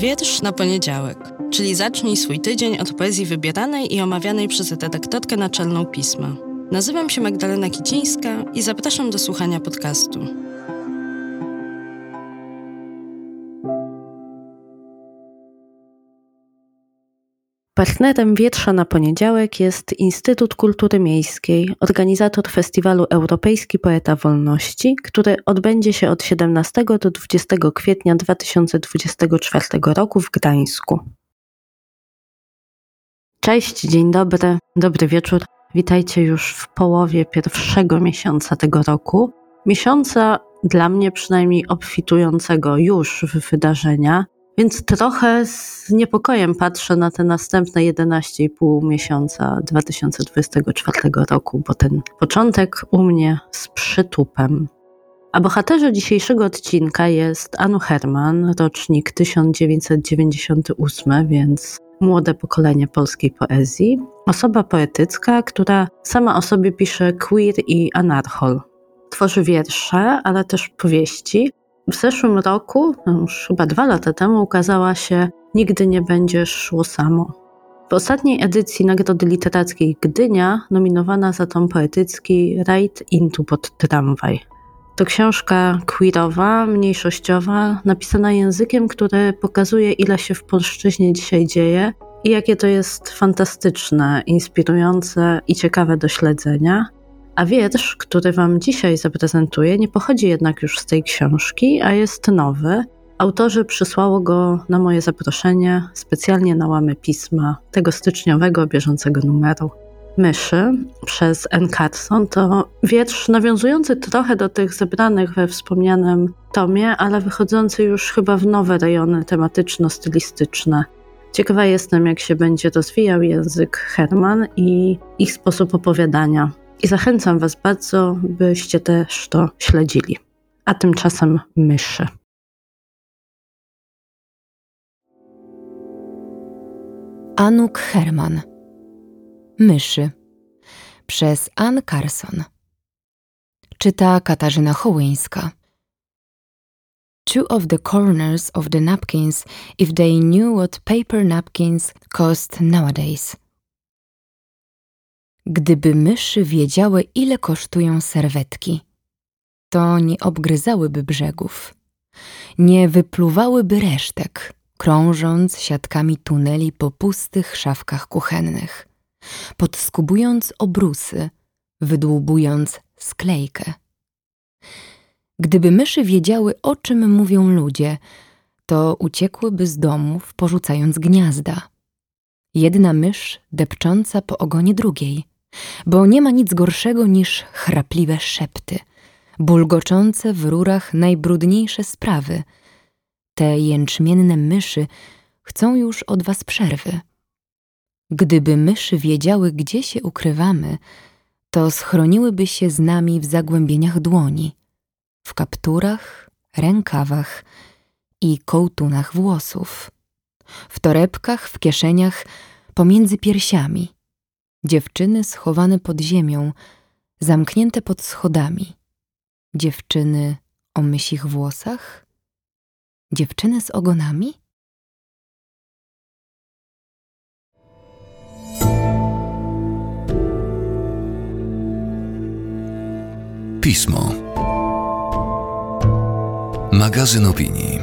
Wiersz na poniedziałek, czyli zacznij swój tydzień od poezji wybieranej i omawianej przez redaktorkę naczelną pisma. Nazywam się Magdalena Kicińska i zapraszam do słuchania podcastu. Partnerem Wietrza na poniedziałek jest Instytut Kultury Miejskiej, organizator festiwalu Europejski Poeta Wolności, który odbędzie się od 17 do 20 kwietnia 2024 roku w Gdańsku. Cześć, dzień dobry, dobry wieczór. Witajcie już w połowie pierwszego miesiąca tego roku. Miesiąca dla mnie przynajmniej obfitującego już w wydarzenia, więc trochę z niepokojem patrzę na te następne 11,5 miesiąca 2024 roku, bo ten początek u mnie z przytupem. A bohaterze dzisiejszego odcinka jest Anu Herman, rocznik 1998, więc młode pokolenie polskiej poezji. Osoba poetycka, która sama o sobie pisze queer i anarchol. Tworzy wiersze, ale też powieści, w zeszłym roku, no już chyba dwa lata temu, ukazała się Nigdy nie będziesz szło samo. W ostatniej edycji Nagrody Literackiej Gdynia nominowana za tom poetycki Ride into pod tramwaj. To książka queerowa, mniejszościowa, napisana językiem, który pokazuje, ile się w polszczyźnie dzisiaj dzieje i jakie to jest fantastyczne, inspirujące i ciekawe do śledzenia. A wiersz, który Wam dzisiaj zaprezentuję, nie pochodzi jednak już z tej książki, a jest nowy. Autorzy przysłało go na moje zaproszenie specjalnie na łamy pisma tego styczniowego, bieżącego numeru. Myszy przez N. Carson to wiersz nawiązujący trochę do tych zebranych we wspomnianym tomie, ale wychodzący już chyba w nowe rejony tematyczno-stylistyczne. Ciekawa jestem, jak się będzie rozwijał język Herman i ich sposób opowiadania i zachęcam Was bardzo, byście też to śledzili. A tymczasem myszy. Anuk Herman. Myszy. Przez Ann Carson. Czyta Katarzyna Hołyńska Two of the corners of the napkins if they knew what paper napkins cost nowadays – Gdyby myszy wiedziały, ile kosztują serwetki, to nie obgryzałyby brzegów, nie wypluwałyby resztek, krążąc siatkami tuneli po pustych szafkach kuchennych, podskubując obrusy, wydłubując sklejkę. Gdyby myszy wiedziały, o czym mówią ludzie, to uciekłyby z domów, porzucając gniazda. Jedna mysz depcząca po ogonie drugiej – bo nie ma nic gorszego niż chrapliwe szepty, bulgoczące w rurach najbrudniejsze sprawy. Te jęczmienne myszy chcą już od was przerwy. Gdyby myszy wiedziały, gdzie się ukrywamy, to schroniłyby się z nami w zagłębieniach dłoni, w kapturach, rękawach i kołtunach włosów, w torebkach, w kieszeniach, pomiędzy piersiami – Dziewczyny schowane pod ziemią, zamknięte pod schodami. Dziewczyny o mysich włosach? Dziewczyny z ogonami? Pismo. Magazyn opinii.